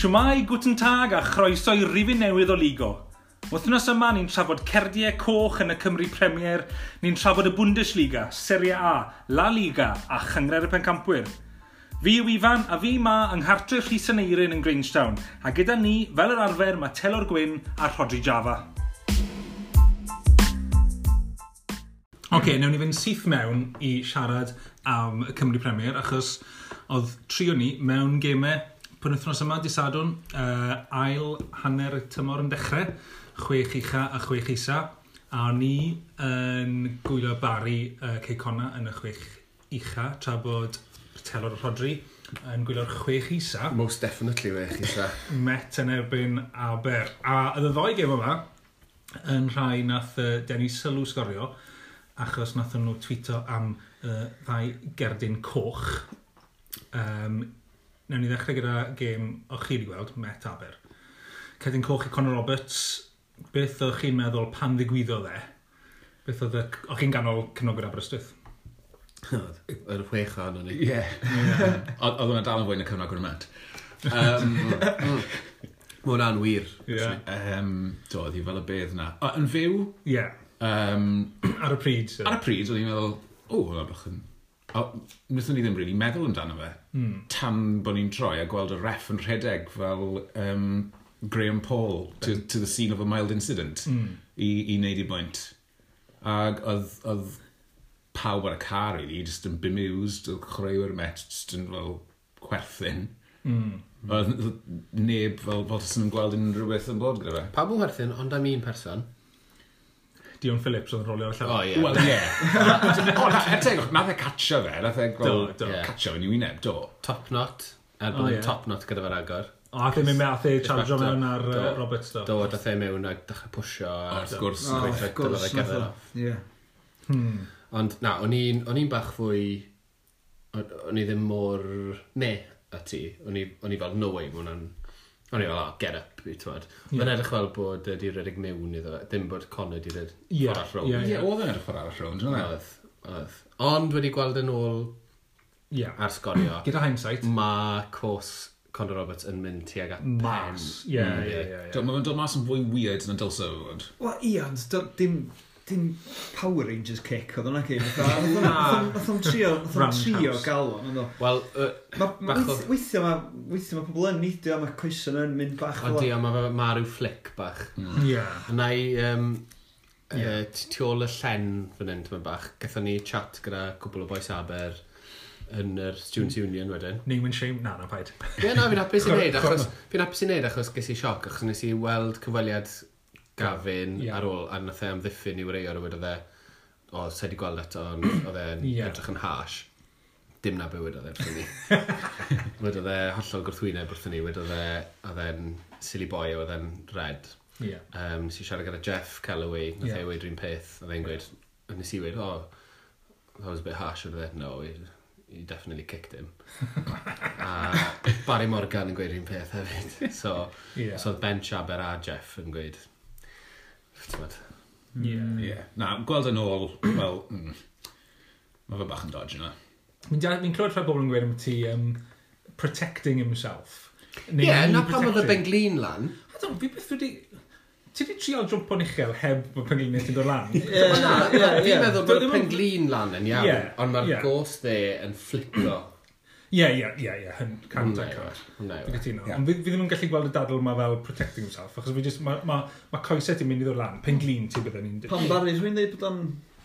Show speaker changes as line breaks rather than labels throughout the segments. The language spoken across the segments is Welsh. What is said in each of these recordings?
Siwmai, gwtyn tag a chroeso i rifin newydd o Ligo. Wythnos yma ni'n trafod cerdiau coch yn y Cymru Premier, ni'n trafod y Bundesliga, Serie A, La Liga a Chyngred y Pencampwyr. Fi yw Ifan a fi ma yng Nghartre Rhys yn Eirin yn Grangetown a gyda ni, fel yr arfer, mae Telor Gwyn a Rodri Java. Oce, okay, newn ni fynd syth mewn i siarad am y Cymru Premier achos oedd trio ni mewn gemau penwythnos yma, di sadwn, uh, ail hanner tymor yn dechrau, chwech ucha a chwech isa. A ni yn gwylio Bari uh, Ceicona yn y chwech ucha, tra bod telor Rodri yn gwylio'r chwech isa.
Most definitely chwech isa.
Met yn erbyn Aber. A y ddoi gem yma, yn rhai nath uh, Denny Sylw sgorio, achos nath nhw tweeto am uh, ddau gerdyn coch um, newn ni ddechrau gyda gêm o'ch chi wedi gweld, Met Aber. Cedyn Coch i Conor Roberts, beth o'ch chi'n meddwl pan ddigwyddodd e? Beth oedd o'ch chi'n ganol cynogwyr Aberystwyth?
Yr chwech o'n o'n i.
Ie. Oedd hwnna dal yn fwy na cyfnod gwrnament. Um,
Mae hwnna'n wir.
Yeah.
Um, do, oedd hi fel y bedd na. O, yn fyw?
Ie.
Um,
ar y pryd. So.
Ar y pryd, oedd hi'n meddwl, o, hwnna bach yn Nethon ni ddim really meddwl amdano fe.
Mm.
Tan bod ni'n troi a gweld y ref yn rhedeg fel um, Graham Paul to, to the scene of a mild incident
mm.
i, i wneud i bwynt. Ac oedd, oedd pawb ar y car really, just yn bemused, oedd chwaraewyr met, just yn fel chwerthin.
Mm.
Oedd neb fel Bolton yn gweld unrhyw beth yn bod gyda fe.
Pawb yn werthyn, ond am un person.
Dion Phillips oedd yn rolio
ar
llaw.
O, ie.
Wel, ie. Ond, eto, nath e catcha fe, nath e gweld catcha fe'n i wyneb, do.
Top knot, er bod yn top knot gyda fe'r agor.
O, ac e mynd mewn ei chargio mewn ar
Robert
Stubbs. Do,
dath e mewn ac dechrau pwysio
ar sgwrs.
O, sgwrs, nath
e.
Ond, na, o'n i'n bach fwy... O'n i ddim mor... Ne, a ti. O'n i fel, no way, mae hwnna'n O'n i fel, oh, get up, i twad.
Yeah.
Mae'n edrych fel bod wedi redeg mewn iddo, dim bod Conor wedi redeg
yeah.
ffordd arall rownd.
Ie,
yeah, oedd yn edrych ffordd arall rownd, yna. E?
oedd. Oedd. Ond wedi gweld yn ôl
yeah.
ar sgorio.
Gyda hindsight.
Mae cwrs Conor Roberts yn mynd tuag at
mas.
Mm.
Ie,
ie,
ie.
Mae'n dod mas yn fwy weird na dylse fod.
Wel, ie, ond dim dim Power Rangers kick oedd hwnna
cyn.
Nath o'n trio, nath o'n trio galw.
Wel,
weithio mae weithio mae pobl yn nidio, mae coeson yn mynd bach.
Ond di, mae ma rhyw flic bach. Mm.
Ie.
Yna i, tu ôl y llen fan hyn, ti'n bach, gatho ni chat gyda cwbl o boes Aber yn yr Students mm. Union wedyn.
Name and shame? Na, na, paid.
Ie, na, fi'n hapus i wneud, achos fi'n hapus i wneud achos ges i sioc, achos nes i weld cyfweliad Gafin
yeah.
ar ôl, a nath e amddiffyn i wreio rhywyd oedd e, o, se di gweld eto, ond oedd e'n
yeah.
edrych yn hash. Dim na bywyd oedd e wrthyn ni. Wedodd e hollol gwrthwyneb wrthyn ni, wedodd e, oedd e'n silly boy, oedd e'n red.
Yeah.
Um, nes i siarad gyda Jeff Calloway, nath yeah. e weid rhywun peth, oedd e'n gweud, nes i weid, oh, that was a bit harsh, oedd e, no, he, he definitely kicked him. a Barry Morgan yn gweud un peth hefyd. So,
yeah.
so Ben Chaber a Jeff yn gweud,
Ie.
Yeah. Na, gweld yn ôl, wel, mm, mae fe bach yn dodge yna.
Mi'n mi clywed rhai bobl yn gweud am ti um, protecting himself.
Ie, yeah, na pam oedd y benglin lan.
I don't, fi beth wedi... Ti wedi trio jwmp o'n uchel heb bod pengliniau ti'n dod lan?
Ie,
na, fi'n meddwl bod y penglin lan yn iawn, ond mae'r gos dde yn fflipo
Ie, ie, ie, ie, hyn, cant a cant.
Dwi'n e.
cytuno. Ond fi, fi ddim yn gallu gweld y dadl yma fel protecting himself, achos fi just, mae ma, ma coesau ti'n mynd i ddod lan, penglin ti byddwn ni'n...
Pan barri, rwy'n dweud bod o'n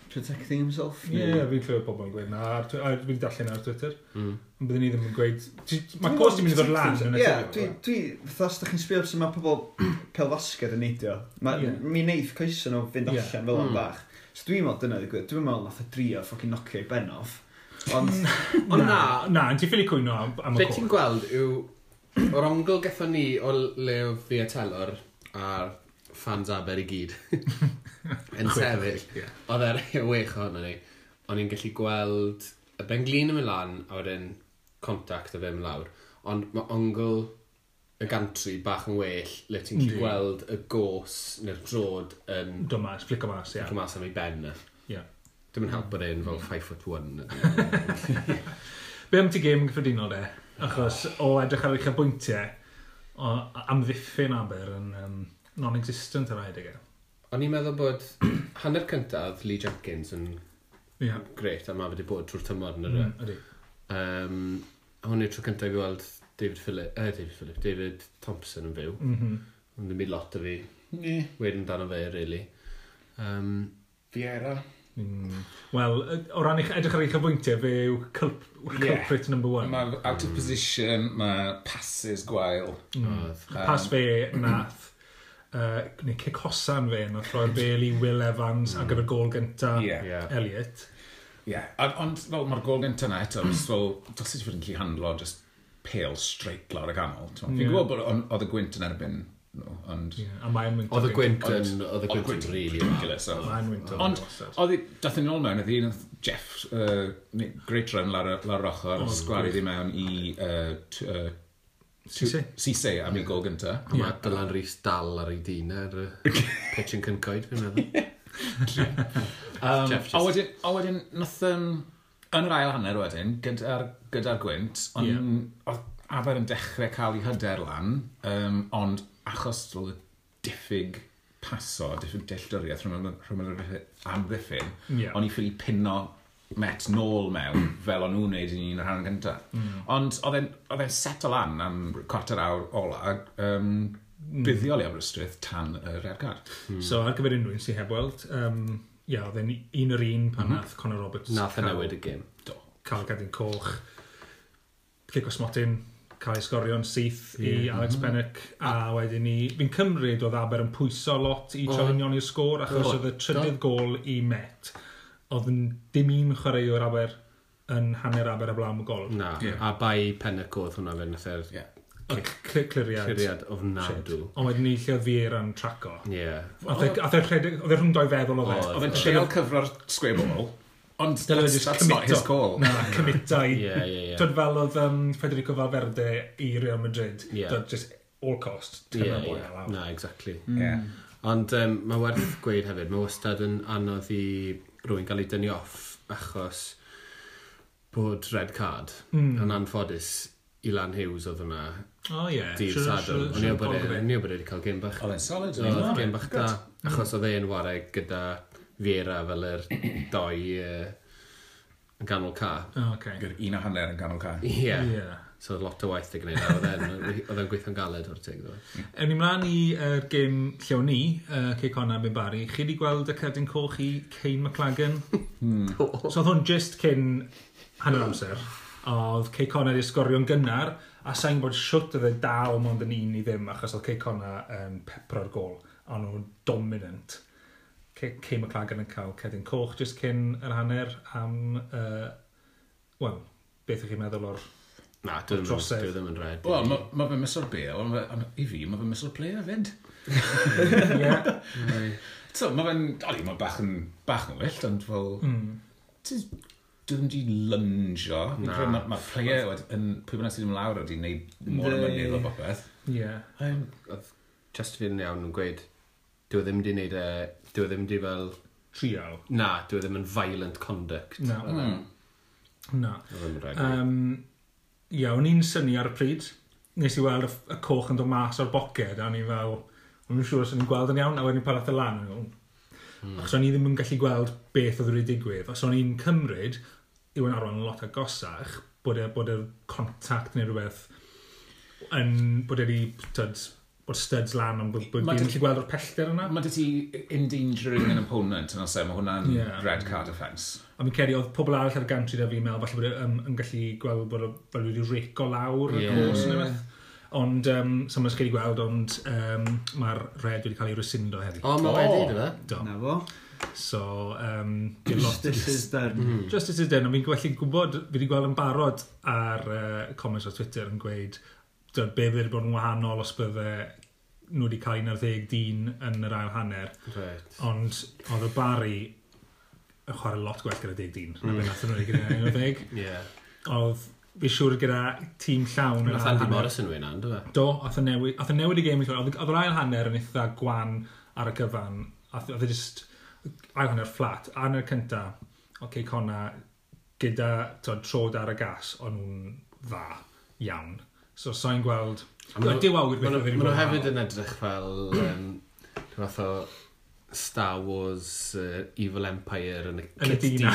protecting himself?
Ie, yeah, fi'n clywed pobl yn gweud na, a fi'n darllen e ar Twitter.
Mm.
Ond byddwn ni ddim yn gweud... Mae cos ti'n mynd i ddod lan yn y
Ie, dwi, fatha, os da chi'n sbio sy'n mae pobl pelfasgad yn neidio, mi neith coesau nhw fynd allan fel o'n
hmm.
bach. So dwi'n meddwl dyna ddigwydd, dwi'n meddwl nath y drio ffocin nocio i ben off Ond
mm. on na...
Na, ti'n ffili cwyno am, am y
Be ti'n
cwch.
gweld yw, o'r ongl gatho ni o le o fi a telor a'r fans aber i gyd yn sefyll,
Ie.
oedd e'r wech ohono ni, o'n i'n gallu gweld y benglin yn mynd lan a wedyn contact o fe mynd lawr. Ond mae ongl y gantri bach yn well le ti'n gallu
Yndi.
gweld y gos neu'r drod yn
Dod mas, flico mas, ie.
yeah. mas am ei ben na. Dim yn help bod e'n fel 5 foot 1.
Be am ti gêm yn gyffredinol de? Achos o edrych ar eich bwyntiau, o amddiffyn Aber yn um, non-existent yr rhaid i. E.
O'n i'n meddwl bod hanner cyntaf Lee Jenkins yn
yeah.
gret, a mae wedi bod trwy'r tymor yn yr
mm, ydy.
Um, hwn i'r tro cyntaf i weld David Phillip, eh, David Phillip, David Thompson yn fyw.
Mm -hmm.
Ond ddim byd lot o fi.
Ni.
Wedyn dan o fe, really. Um,
Fiera.
Mm. Wel, o ran eich edrych ar eich hyfwyntiau, fe yw culp, culprit yeah. number one.
Mae out of position, mae passes gwael.
Mm.
Um,
Pas fe nath, uh, neu cic hosan fe, nath roi'r bel i Will Evans mm. ar gyfer gol gynta
yeah.
yeah.
Elliot.
Ie, yeah. ond fel mae'r gol gynta na eto, mm. fel, dos i ti fod yn gallu handlo, just pale straight lawr y ganol. Fi'n
yeah.
gwybod bod oedd y gwynt yn erbyn nhw. Ond...
Yeah, a mae'n wynt.
Oedd y gwynt yn... Oedd y gwynt yn rili
yn gilydd.
Mae'n wynt
Ond, oedd i... Dath yn ôl mewn, oedd un Jeff, uh, great run lawr yr ochr, sgwari ddim mewn i uh, Sise am ei gol gynta.
A mae Dylan Rhys dal ar ei dyn ar y pitch yn cyncoed, fi'n meddwl.
A wedyn, nath yn... Yn yr ail hanner wedyn, gyda'r gyda gwynt, ond yeah. oedd Aber yn dechrau cael ei hyder lan, um, ond achos drwy'r diffyg paso, diffyg delldyriaeth rhwng yr amddiffyn,
yeah.
o'n i ffili pinno met nôl mewn fel o'n nhw'n neud i ni'n rhan gyntaf. Mm. Ond oedd e'n set o lan am cwarter awr ola, um, buddiol i Aberystwyth tan y ergad. Mm.
So ar gyfer unrhyw un sy'n heb weld, um, ia, oedd e'n un yr un pan mm -hmm. nath Conor Roberts...
Nath e newid y gym.
Do.
Cael gadw'n coch, cic o smotyn, cael ei sgorio'n syth yeah.
i
Alex mm -hmm. Pennick a wedyn ni, fi'n cymryd oedd Aber yn pwyso lot i Trevinion i'r sgôr achos oedd y trydydd gol i Met oedd yn dim un chwaraewr Aber yn hanner Aber y blaen y gol.
Na,
yeah.
a bai Pennick oedd hwnna fe nath e'r
yeah.
Y cliriad.
Cliriad ofnadw.
Ond wedyn ni lle oedd fi'r yn traco.
Ie.
Yeah. E- oedd e rhwng doi feddwl o fe.
Oedd
e'n e- treol cyfro'r sgwe bobl. Ond
Dyla
that's, that's not his call.
Na, cymitai.
yeah, yeah, yeah.
Dwi'n fel oedd um, Federico Valverde i Real Madrid.
Yeah.
Dod just all cost. Yeah, yeah. Allow.
Na, exactly. Mm.
Yeah.
Ond um, mae werth gweud hefyd, mae wastad yn anodd i rwy'n gael ei dynnu off achos bod red card
mm.
yn anffodus Ilan Hughes oedd yna.
O oh, ie.
Yeah.
Dydd
Sadwrn. O'n i o bod wedi cael gêm bach.
Oedd e'n solid.
Oedd gêm bach da. Achos oedd e'n warau gyda Fiera fel yr doi uh, yn ganol ca.
Oh, okay.
Gyda un a hanner yn ganol ca.
Ie.
Yeah.
yeah. So lot o waith i gwneud a oedd e'n gweithio'n galed o'r teg.
Ewn ni mlaen i'r uh, gym llew ni, uh, Ceic Honna Ben Bari. Chi wedi gweld y cerdyn coch i Cain McLagan? Hmm. so oedd hwn just cyn hanner amser. Oedd Ceic Honna wedi sgorio'n gynnar a sa'n bod siwt oedd e dal mond yn un i ddim achos oedd Ceic Honna yn um, pepro'r gol. Ond nhw'n dominant. Kay McLagan yn cael cedyn coch jyst cyn yr hanner am, uh, wel, beth ych chi'n meddwl o'r
Na, dwi ddim, dwi ddim yn rhaid.
Wel, mae ma fe misol be, ond i fi, mae fe misol player
fyd.
Ie.
So, mae fe'n, oli, mae bach yn, bach yn wyllt, ond fel,
mm.
dwi ddim di lungio. Mae ma player yn, pwy bynnag sydd ddim lawr wedi gwneud mor ymwneud o bopeth.
Ie. Just fi'n iawn yn gweud, dwi ddim di wneud e dyw e ddim di fel...
Trial.
Na, dwi e ddim yn violent conduct.
Na.
Mm.
Na. Um, e, ia, o'n i'n syni ar y pryd. Nes i weld y, y coch yn dod mas o'r boced, a o'n i'n fel... O'n i'n siŵr os o'n i'n gweld yn iawn, a wedyn i'n parath y lan.
Mm.
Achos o'n i ddim yn gallu gweld beth oedd wedi digwydd. Os o'n i'n cymryd, yw yn arwain lot agosach, bod e, bod y contact neu rhywbeth yn, bod e wedi, bod studs lan ond bod bod fi'n gallu gweld o'r pellter yna.
Mae dy ti endangering an opponent yn osau, mae hwnna'n
yeah.
red card offence.
A mi'n ceri, oedd pobl arall ar y gantri da fi'n meddwl, falle bod um, yn gallu gweld bod fel wedi rico lawr yeah.
y
cwrs neu Ond, um, so mae'n sgedi gweld, ond um, mae'r red wedi cael ei rysyndo heddi.
O, mae wedi, dy fe?
Na fo.
So, um,
Justice is done.
Mm.
Justice is done, ond fi'n gweld, gwybod, fi wedi gweld yn barod ar uh, comments o Twitter yn gweud, dyna be bydd bod yn wahanol os bydde nhw wedi cael un ar ddeg dyn yn yr ail hanner.
Right.
Ond oedd y bari yn chwarae lot gwell gyda deg dyn. Mm. Na beth nath nhw wedi gyda un o ddeg.
yeah.
Oedd fi siŵr gyda tîm llawn. yn
Nath Andy Morrison wyn an, dwi'n
Do, oedd y newid, oedd y newid y gêm i llawn. Oedd yr ail hanner yn eitha gwan ar y gyfan. Oedd y just ail hanner fflat. A yn y cynta, oedd okay, Conna, gyda to, trod ar y gas, o'n nhw'n dda iawn. So sa'n gweld... Ydyw awr beth oedd
nhw hefyd yn edrych fel um, fath o Star Wars uh, Evil Empire yn y Dina.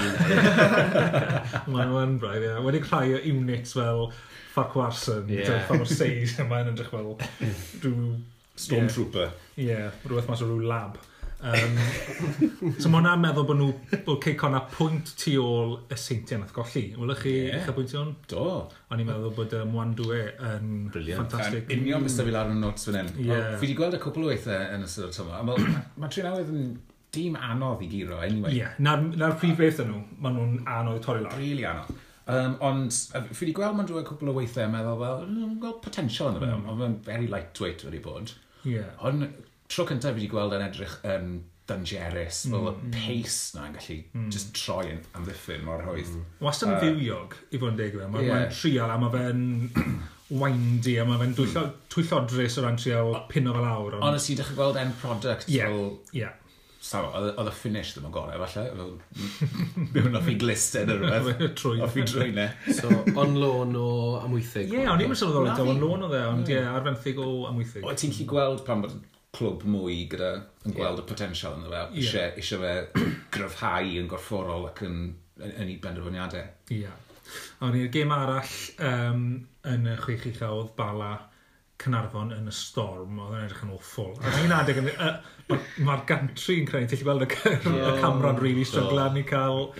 Mae nhw'n braidd, ie. Wedi rhai o units fel Fuck
Warson,
yeah. pa mor seis yma yn edrych fel rhyw...
Stormtrooper.
Ie, yeah, rhywbeth mas o rhyw lab. Um, so mae hwnna'n meddwl bod nhw, bod ceic hwnna pwynt tu ôl y seintiau nath golli. Wylech chi yeah. eich bwyntio hwn?
Do.
O'n i'n meddwl bod um, Wan Dwe
yn
ffantastig.
Yn union bys fi lawr yn notes fan hyn. Yeah. Fi wedi gweld y cwpl o weithiau yn ystod o'r tyma. Mae ma Trinawydd yn dim anodd i giro, anyway.
Ie, yeah. na'r na prif beth yn nhw, maen nhw'n anodd torri lawr.
Really anodd. Um, ond fi wedi gweld ma'n dwy cwpl o weithiau yn meddwl, wel, mm, gweld potensial yn y fe,
mm.
ond mae'n very lightweight wedi bod.
Yeah.
Ond tro cyntaf fi wedi gweld yn edrych yn dyngerus,
mm.
fel y
mm.
pace yn gallu
mm.
just troi yn amddiffyn mor hwydd. Mm.
Wastad yn
uh,
ddiwiog, i fod yn deg yma. E,
mae'n
yeah. Trial a mae fe'n windy a mae fe'n twyllo, twyllodrus o ran trial pino fel awr.
Ond... Honestly, dechrau gweld end product
yeah.
fel...
Yeah.
Saw, oedd y finish ddim yn gorau, falle. Fel, Mewn off i glisted neu rhywbeth.
Trwy.
Off i drwy'n
So, on loan o amwythig.
Ie, yeah,
o'n
i'n
sylweddol
o'n lôn o dde, ond ie, arfenthyg o amwythig.
O, ti'n lli gweld pan bod clwb mwy gyda yn gweld yeah. y potensial yn dda.
Yeah.
Eisiau fe gryfhau yn gorfforol ac yn, yn, yn ei benderfyniadau.
Ie. Yeah. Awn ni'r gêm arall um, yn y chwech i chawdd bala Cynarfon yn y storm, oedd yn edrych yn awful. A un adeg, uh, mae'r ma gantri yn creu, ti'n gweld y, yeah, y camera'n really stryglan i cael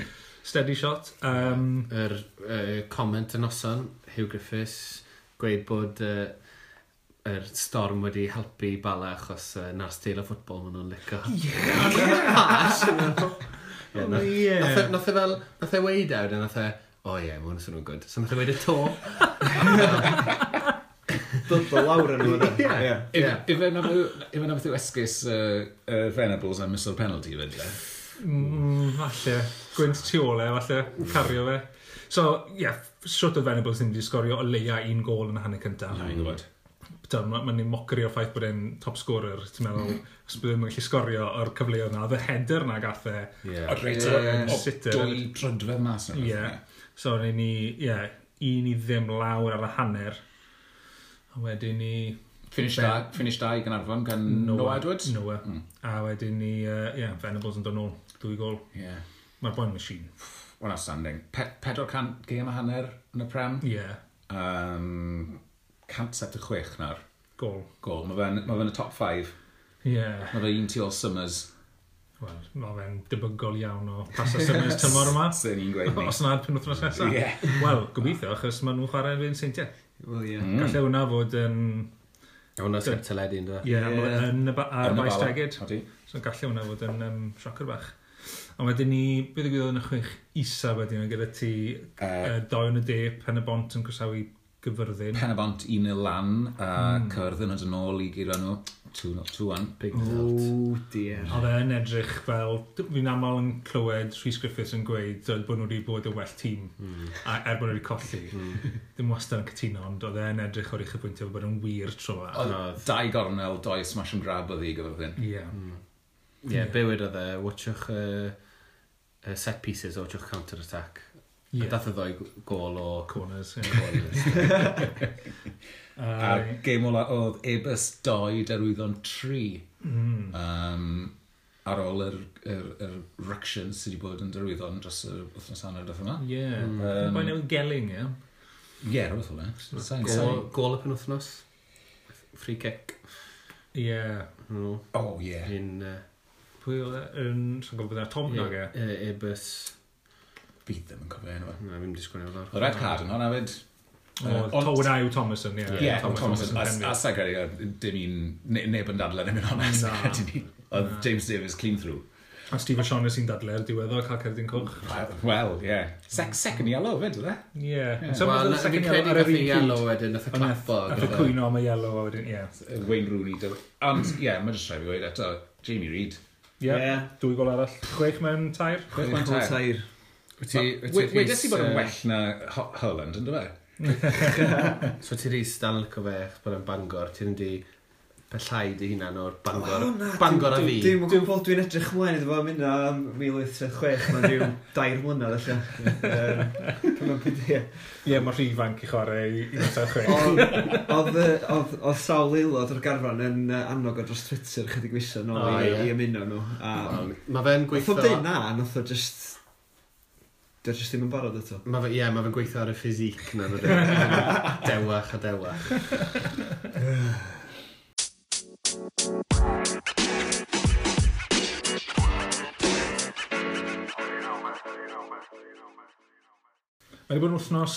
steady shot. Um,
Yr er, er, comment yn noson, Hugh Griffiths, gweud bod uh, er storm wedi helpu Bala achos uh, na'r stil o ffwtbol maen nhw'n licio. Ie! Nath e fel, nath e weid awd e, a nath e, o ie, mae hwn yn swnio'n gwyd. So nath e weid y to.
Bybl lawr yn hwnna. Ie.
Ife na beth yw esgus uh, uh, Venables a Missile Penalty fe dde?
Mm, falle. Gwynt tu ole, falle. Cario fe. So, ie, yeah, siwt o Venables yn wedi sgorio o leia un gol yn y hanner cyntaf.
Ie, mm. gwybod
mae'n ma mocri o'r ffaith bod e'n top scorer, ti'n meddwl, os bydd e'n gallu sgorio o'r cyfleoedd yna, oedd y header na gath e.
Yeah.
O'r reit o dwy prydfa mas.
Ie. So, ni, ni, yeah, un i ddim lawr ar y hanner. A wedyn ni...
Finish da, finish da i Gynarfon gan Noah, Noah Edwards.
Noah.
Mm.
A wedyn ni, uh, yeah, Venables yn dod nôl. Dwy gol.
Yeah.
Mae'r boi'n machine.
Wel, outstanding. Pe 400 gêm a hanner yn y prem.
Ie. Yeah.
Um, 176 chwech nawr.
Gol.
Gol. Mae fe'n ma fe y top 5.
Ie. Yeah.
Mae fe un tu ôl Summers.
Wel, mae fe'n debygol iawn o pasa Summers tymor yma.
Sy'n i'n gweud ni.
Os yna'r penwthnos nesaf.
Ie. Yeah.
Wel, gobeithio, achos maen nhw'n chwarae fe'n seintiau.
Wel, ie. Yeah.
Mm.
Gallai hwnna fod yn...
A hwnna sy'n teledu, yn dweud.
Ie, yn y, ba ar maes tegid. So, gallai hwnna fod yn um, siocr bach. A wedyn ni, beth y gwybod yn y chwech isa wedyn, gyda ti
uh,
uh, doi yn y de, pen y bont yn croesawu gyfyrddin.
Pen y bont 1-0 lan a
mm.
cyfyrddin yn ôl i gyrra nhw 2-1.
Big result.
O, dear.
Oedd e'n edrych fel, fi'n aml yn clywed Rhys Griffiths yn gweud dweud bod nhw wedi bod y well tîm
mm.
a er bod nhw wedi colli.
Mm.
Dim wastad yn cytuno, ond oedd e'n edrych o'r eich pwyntio bod yn wir tro. fa.
Oedd dau gornel, dau smash and grab oedd i gyfyrddin.
Ie.
Hmm. Yeah. Mm. Yeah, yeah. bywyd oedd e, watchwch uh, uh, set pieces, watchwch counter-attack Yeah. Dath y ddoi gol o...
Corners. Yeah.
Corners.
a gêm ola oedd Ebus 2, derwyddon 3.
Mm.
Um, ar ôl yr, yr, yr ruction sydd wedi bod yn derwyddon dros y wythnos hanner dweud yma.
Ie.
Yeah.
Um, Mae'n newid geling, ie?
Ie, rhywbeth o'n e.
Gol y penwthnos. Free kick.
Ie.
Yeah.
Mm. Oh, ie. Yeah.
Un... Uh,
Pwy oedd e? Yn... Sa'n gwybod beth e? Tom nag e?
Ebus
fi ddim yn cofio enw.
Na, fi'n disgwyl
enw. Red card yn hwnna fyd.
Townau Thomason, ie.
Ie,
Thomason.
A sa'n credu, dim un, neb yn dadlen yn mynd honest. Oedd James Davis clean through.
A Steve O'Shaughnessy sy'n dadle ar diwedd o cael cerdyn cwch.
Wel, ie. Sec second yellow fyd, ydde?
Ie.
Wel, fi'n credu gath
ei
yellow wedyn, nath y clapo.
Nath y
e.
cwyno am y yellow wedyn, ie.
Wayne Rooney. E. Ond, ie, mae'n just rhaid i weid eto, Jamie Reid.
Ie. Dwy gol arall. Chwech mewn tair.
Chwech mewn tair.
Wyt ti...
Wedes i bod yn well na Holland, yn dweud?
so ti rhys dal yn lyco fe, bod yn bangor, ti'n di pellai dy hunan o'r bangor,
oh, na,
bangor a fi.
Dwi'n gwybod, dwi'n edrych mlaen iddo fo, mynd am 1836, mae'n rhyw dair mlynedd allan. Ie,
mae rhi fanc i chwarae i
1836. Oedd sawl aelod o'r garfan yn annog o dros Twitter chydig wisan
o
i ymuno nhw.
Mae fe'n gweithio...
Oedd o'n dweud na, nath o just Dwi'n just ddim yn barod eto.
Mae fe, ie, yeah, mae fe'n gweithio ar y ffisic na. E. dewach a dewach.
Mae wedi bod yn wythnos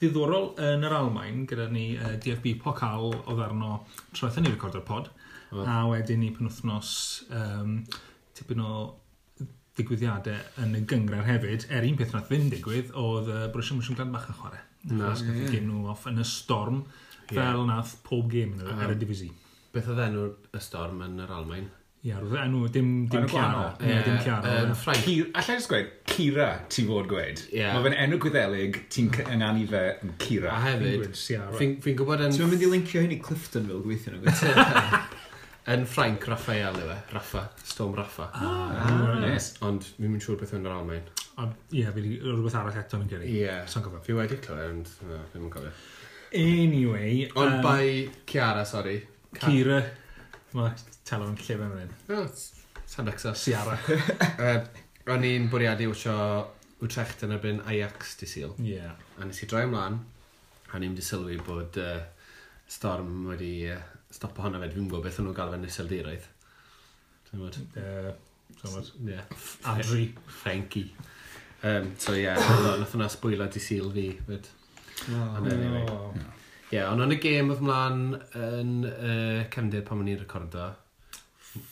ddiddorol yn yr Almain gyda ni uh, DFB Pocal o ddarno troedd ni recordo'r pod.
O.
A wedyn ni penwthnos um, tipyn o digwyddiadau yn y gyngor hefyd, er un peth nath ddim digwydd, oedd uh, Borussia Mönchengladbach bach yn chwarae.
Na,
Achos gath yeah. nhw off yn y storm, fel yeah. nath pob gêm yn yr divisi.
Beth oedd enw'r y storm yn yr Almain?
Ie, yeah, roedd enw dim, dim Ciara. Ie, yeah, dim Ciara.
Um, Alla i gweud, Cira ti fod gweud.
Yeah.
Mae fe'n enw gwyddelig, ti'n ynganu fe yn Cira.
A hefyd, fi'n gwybod yn...
Ti'n mynd i lincio hyn i Clifton fel gweithio nhw?
Yn Ffrainc, Raffael yw e. Raffa. Storm Raffa.
Ah, yes.
Ah, ond mi'n mynd siŵr beth yn yr Almain.
Ond, ie, fi wedi rhywbeth arall eto yn gyrru.
Ie.
Sa'n gofio.
Fi wedi clywed, ond no, fi'n mynd cofio.
Anyway...
Ond
um,
bai Ciara, sori.
Cira. Mae talo yn llif yn rhan.
No, sa'n dexo.
Ciara.
O'n i'n bwriadu wtio Utrecht yn erbyn Ajax di Sil.
Ie. Yeah.
A nes i droi ymlaen, a ni'n mynd sylwi bod uh, Storm wedi uh, stop ohono fe, dwi'n gwybod beth o'n nhw'n gael fe'n iseldiroedd. Ie.
Adri.
Frankie. Um, so ie, yeah, nath hwnna sbwyla di syl fi. But... Oh, anyway. Ie, yeah, ond o'n y gêm oedd mlaen yn uh, cefndir pan o'n i'n recordo.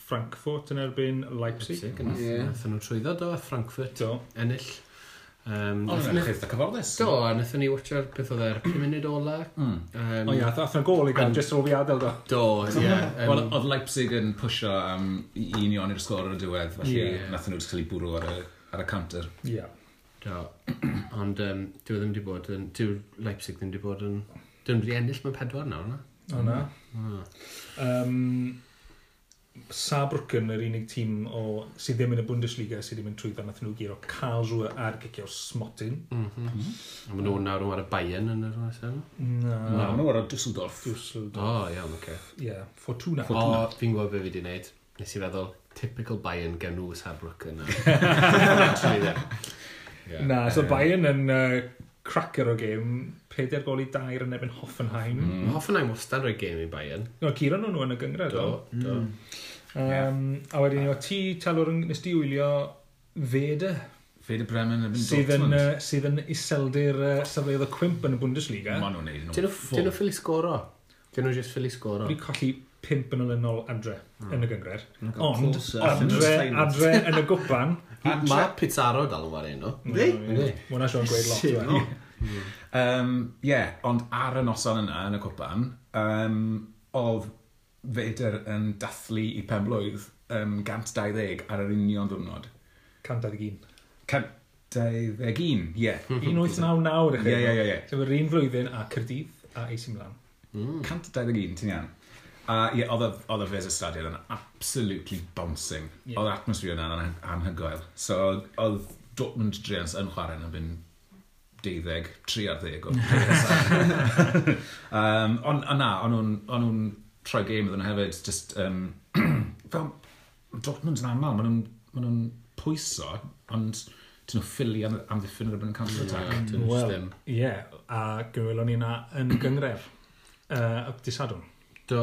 Frankfurt yn erbyn Leipzig.
Leipzig,
yn
yeah. nhw trwyddo do, Frankfurt.
Do.
Ennill. Um,
Ond
nath
y cyfforddus.
Do, a nathon ni watcha'r beth oedd e'r 5 munud ola.
Mm.
Um,
o ia, nath o'n gol i gael, jyst o fi adael do.
Do, ie.
Yeah,
um,
oedd Leipzig yn pwysio am um, union i'r sgor ar y diwedd, felly yeah. nath nhw cael ei bwrw ar y, ar y counter.
Ie. Yeah.
Do. Ond um, dwi e ddim wedi bod yn... Dwi Leipzig ddim wedi bod yn... Dwi e ddim wedi ennill mewn pedwar nawr, na?
O na.
Mm.
Um, Saarbrücken yr unig tîm o, sydd ddim yn y Bundesliga sydd ddim yn trwyddo nath nhw giro Karlsruhe ar gicio Smotin. Mhm.
Mm -hmm. Mae nhw'n nawr ar y Bayern yn yr oes yna?
Na.
Na, nhw ar y Düsseldorf.
Düsseldorf.
O, oh, iawn, oce.
Okay. Yeah. Fortuna. Fortuna.
O, fi'n gwybod beth fi wedi gwneud. Nes i feddwl, typical Bayern gan nhw Saarbrücken.
Na, so Bayern yn uh, cracker o gêm, peder gol i dair yn ebyn Hoffenheim. Mm.
Hoffenheim wastad roi gêm i Bayern.
No, Ciro nhw yn y gyngred.
Do,
do.
do.
Um. A wedyn, o ti talwr yn nes di wylio Fede.
Fede Bremen yn
sydd yn, uh, sydd yn iseldir uh, safleoedd y cwimp yn y Bundesliga.
Ma nhw'n neud nhw.
Dyn nhw ffili sgoro. Dyn nhw jyst ffili sgoro.
Wedi colli pimp yn olynol adre mm. yn y gyngred.
Mm.
Ond, adre, adre yn y gwpan...
Mae Pizarro dal yn wario nhw.
Di?
Mae hwnna Sean gweud lot.
Ie,
um, yeah, ond ar y noson yna yn y cwpan, um, oedd Feder yn dathlu i pen blwydd um, 120 ar yr union ddwrnod.
121.
121, ie.
1899,
ie. Ie, ie, ie.
Sef yr un flwyddyn a Cyrdydd a Eis Ymlan.
Mm.
121, ti'n iawn. A ie, oedd y fes y stadion yn absolutely bouncing.
Yeah.
Oedd atmosfyr yna yn anhygoel. So, oedd Dortmund Drians yn chwarae yn byn deuddeg, tri ar ddeg o um, on, on na, o'n nhw'n troi game iddyn nhw hefyd, just, um, fel, Dortmund yn aml, maen nhw'n ma nhw pwyso, ond dyn nhw ffili am, am ddiffyn yr ybyn
counter attack. Yeah,
Wel, ie, a gywelon ni na yn gyngref, uh, dysadwn.
Do,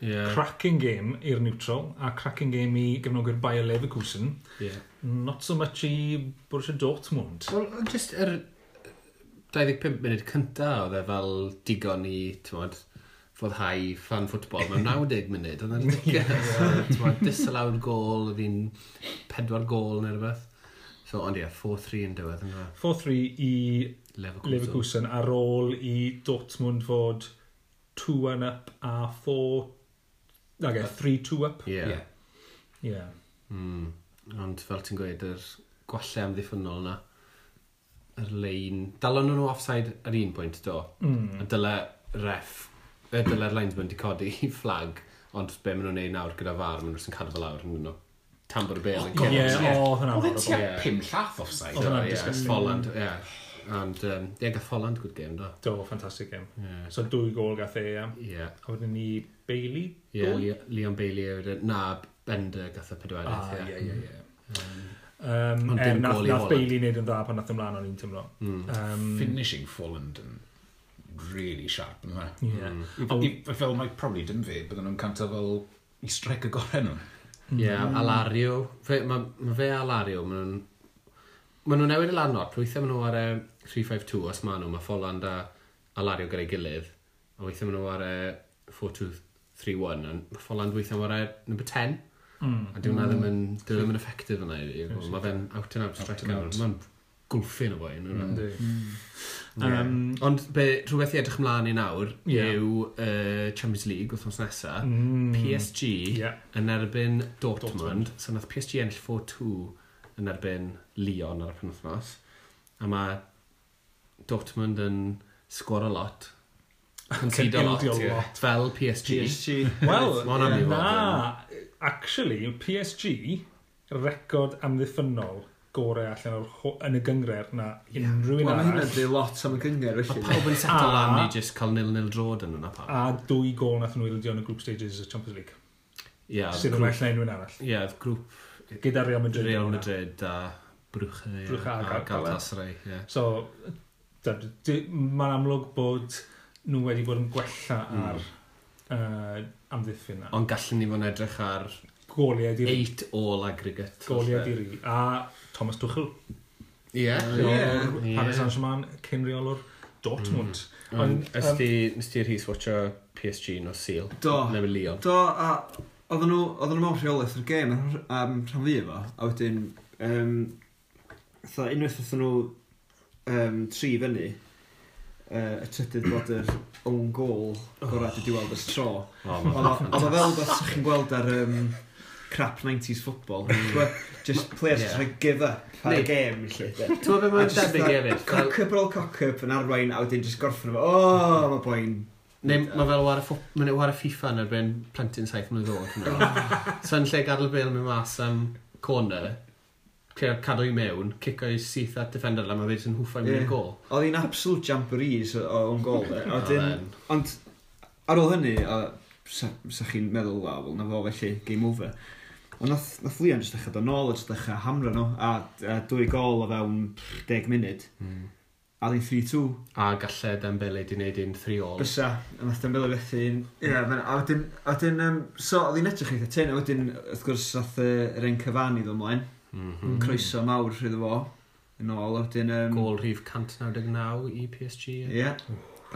Yeah.
Cracking game i'r neutral a cracking game i gefnogwyr Bayer Leverkusen.
Yeah.
Not so much i Borussia Dortmund.
Wel, just yr er 25 munud cynta oedd e fel digon i, ti'n foddhau fan ffwtbol mewn 90 munud. Oedd e'n yeah. disallowed gol, oedd hi'n pedwar gol neu rhywbeth. So, ond ie, 4-3 yn diwedd yn
4-3 i
Leverkusen.
Leverkusen ar ôl i Dortmund fod 2-1 up a 4 Nage, 3-2 up.
Ie.
Yeah.
Ie. Yeah.
Mm. Ond fel ti'n gweud, yr gwallau amddiffynol yna, yr lein... Dalon nhw offside ar un pwynt, do.
Mm.
A dyle ref, y dyle'r linesman di codi i fflag, ond be maen nhw'n neud nawr gyda far, maen nhw'n sy'n cadw fel lawr yn nhw. Tambor y bel yn
cefn.
Ie,
o, hwnna'n
horrible. Oedd
e'n
tua pum llath offside.
Oedd hwnna'n disgusting.
Folland, ie. And, um, ie, gath Holland good game, do.
Do, fantastic game.
Yeah.
So, dwy gol gath e, ia.
Yeah.
A wedyn ni Bailey?
Ie,
yeah,
Leon, Leon Bailey yw'r... Na, Bender gath y pedwerydd,
ie. Ah, ie, ie,
ie.
Um,
Ond
er, nath, nath Bailey wneud yn dda pan nath ymlaen o'n i'n tymlo.
Mm.
Um,
Finishing Folland yn really sharp yn yma.
Yeah.
Mm.
I, I, fel mae probably dim fe, bydden nhw'n canta fel i strec y gorau nhw. Hmm.
Ie. Alario. Fe, mae ma fe Alario, maen nhw'n... Maen nhw'n newid y lanod, weithiau maen nhw ar... Um, 352 os maen nhw, mae Folland a Alario gyda'i gilydd, a weithio maen nhw ar e 4231, a mae Folland weithio ar e number 10,
mm.
a dwi'n mm. ddim yn, dwi ddim yn effective yna i fi, mae fe'n out and out striker, mae'n gwlffin o boi Mm.
yna.
Um, Ond be, rhywbeth i edrych ymlaen i nawr
yeah.
yw uh, Champions League wrthnos nesa.
Mm.
PSG
yeah.
yn erbyn Dortmund.
Dortmund.
So nath PSG ennill 4-2 yn erbyn Lyon ar y penwthnos. A mae Dortmund yn sgwar a lot. Yn
syd
a
lot,
fel PSG.
PSG.
Wel, na, actually, PSG, record amddiffynol gorau allan o'r yn y gyngred na unrhyw un
arall. Wel, hynny'n dweud lot am y
gyngred,
felly.
A pawb yn
setol
am ni jyst cael nil-nil drod yn yna pawb.
A dwy gol nath nhw ildio yn y group stages y Champions League.
Ie.
Sydd yn well na unrhyw un arall.
Ie, yeah, grŵp...
Gyda Real Madrid.
Real Madrid a Brwch a Galatasaray.
So, mae'n amlwg bod nhw wedi bod yn gwella
hmm.
ar uh, amddiffyn na.
Ond gallwn ni fod yn edrych ar...
Goliau diri.
Eight all aggregate.
Goliau diri. A Thomas Tuchel.
Ie.
Yeah.
Yeah.
Paris Saint-Germain, cyn reolwr Dortmund.
Mm.
Ond
um, nes ti rhys watcha PSG no Seal?
Do.
Neu Leon?
Do, a oedden nhw, oedden nhw mewn rheolaeth yr gêm am rhan fi efo, a wedyn, um, Tha, unwaith oedden nhw um, tri fyny, uh, y trydydd bod yr own goal oh. gorau dwi weld ys tro. Oedd o fel beth sy'ch chi'n gweld ar um, crap 90s football. Mm. Just players yeah. trying to give up ar y gêm, lle.
Ti'n meddwl beth mae'n debyg hefyd?
Cock-up ar ôl cock-up yn arwain, a wedyn just gorffen efo, o, mm. mae boi'n
Neu mae fel war y, war y FIFA yn erbyn plentyn saith mlynedd oed. So yn lle gadael bel mewn mas am corner, cadw i mewn, cico i syth at defender, a mae fe yn hwffa i mewn yeah. gol.
Oedd hi'n absolute jamboree o'n gol. Ond ar ôl hynny, a sa, sa chi'n meddwl, a wel, na fo felly, game over. Ond nath, nath Leon jyst dechrau dod nôl, jyst dechrau hamro nhw, a, a dwy gol o fewn 10 munud.
Mm.
A ddyn 3-2.
A gallai Dembele di wneud un 3-all.
Bysa, a nath Dembele fethu un. Ie, yeah, a wedyn, um, so, oedd hi'n edrych eitha tyn, a wedyn, wrth gwrs, nath yr uh, un cyfan i ddod ymlaen.
Mm -hmm.
Croeso mawr rydw fo. Yn ôl, wedyn... Um,
Gol rhif 199 i PSG.
Ie. Yeah.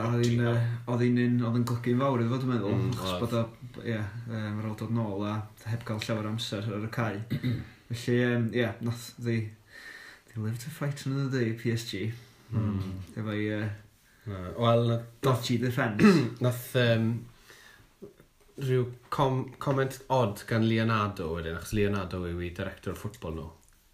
Oedd hi'n un, oedd yn glygu'n fawr iddo fo, dwi'n meddwl,
mm,
achos bod o, ie, yeah, um, ar ôl dod nôl a heb gael llawer amser ar y cae. Felly, ie, um, yeah, nath, they, they live to fight another day, PSG.
Mm.
Efo i... Uh,
Wel...
Dodgy defence.
nath um, rhyw com comment odd gan Leonardo wedyn, achos Leonardo yw i director ffwtbol nhw.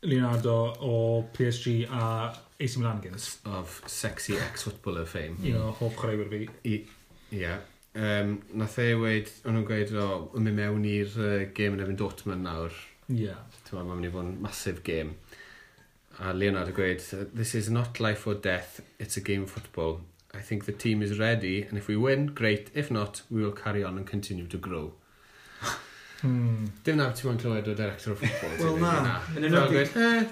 Leonardo o PSG a AC Milan Games.
Of sexy ex-footballer fame.
Un o hoff chwaraewyr fi.
Ie. Yeah. Um, nath e weid, o'n nhw'n gweud, o, oh, mynd mewn i'r uh, game yn efo'n Dortmund nawr.
Ie.
Yeah. Mae'n mynd i fod yn massive game. A Leonardo gweud, this is not life or death, it's a game of football. I think the team is ready, and if we win, great. If not, we will carry on and continue to grow.
Hmm.
Dim nawr ti'n mwyn clywed o director o ffwbol.
Wel na. Yn enwedig...
Eh,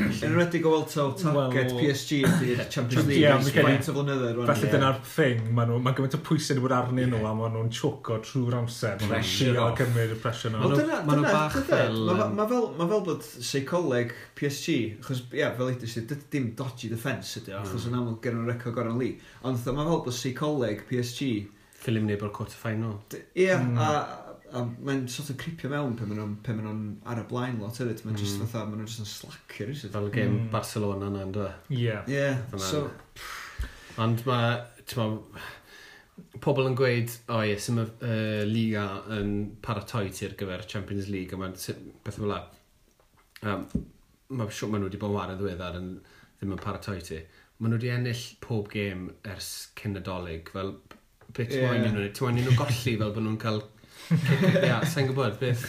yn enwedig o Welto, target PSG ydy'r Champions League. Ie, Faint o flynyddoedd.
Felly dyna'r thing, mae ma gymaint o pwysau wedi arnyn nhw a maen nhw'n choco trwy'r amser.
Pressure off.
Cymryd y pressure nhw.
Maen nhw bach fel...
Mae fel bod seicoleg PSG, achos, ia, fel edrych dydy dim dodgy defence ydy, hmm. achos yn aml gen nhw'n record gorau li. Ond mae fel bod seicoleg PSG...
Ffilm neb o'r quarter final.
Ia,
hmm.
a A mae'n sort of creepio mewn pe maen nhw'n pe maen nhw'n ar y blaen lot hefyd. Mae'n
mm.
just fatha, maen nhw'n just yn slacker eisiau.
Fel game
mm.
Barcelona na, ynddo?
Yeah.
Yeah,
Fyna.
so...
Ond mae, ti'n ma, pobl yn gweud, o oh, yes, mae uh, Liga yn paratoi ti'r gyfer Champions League, a mae'n beth fel la. Um, mae siwr maen nhw wedi bod yn wario ddiweddar yn ddim yn paratoi ti. Maen nhw wedi ennill pob gêm ers cyn nadolig, fel beth yeah. ti'n moyn nhw, ti'n moyn nhw golli fel bod nhw'n cael Ia, sa'n gwybod, beth,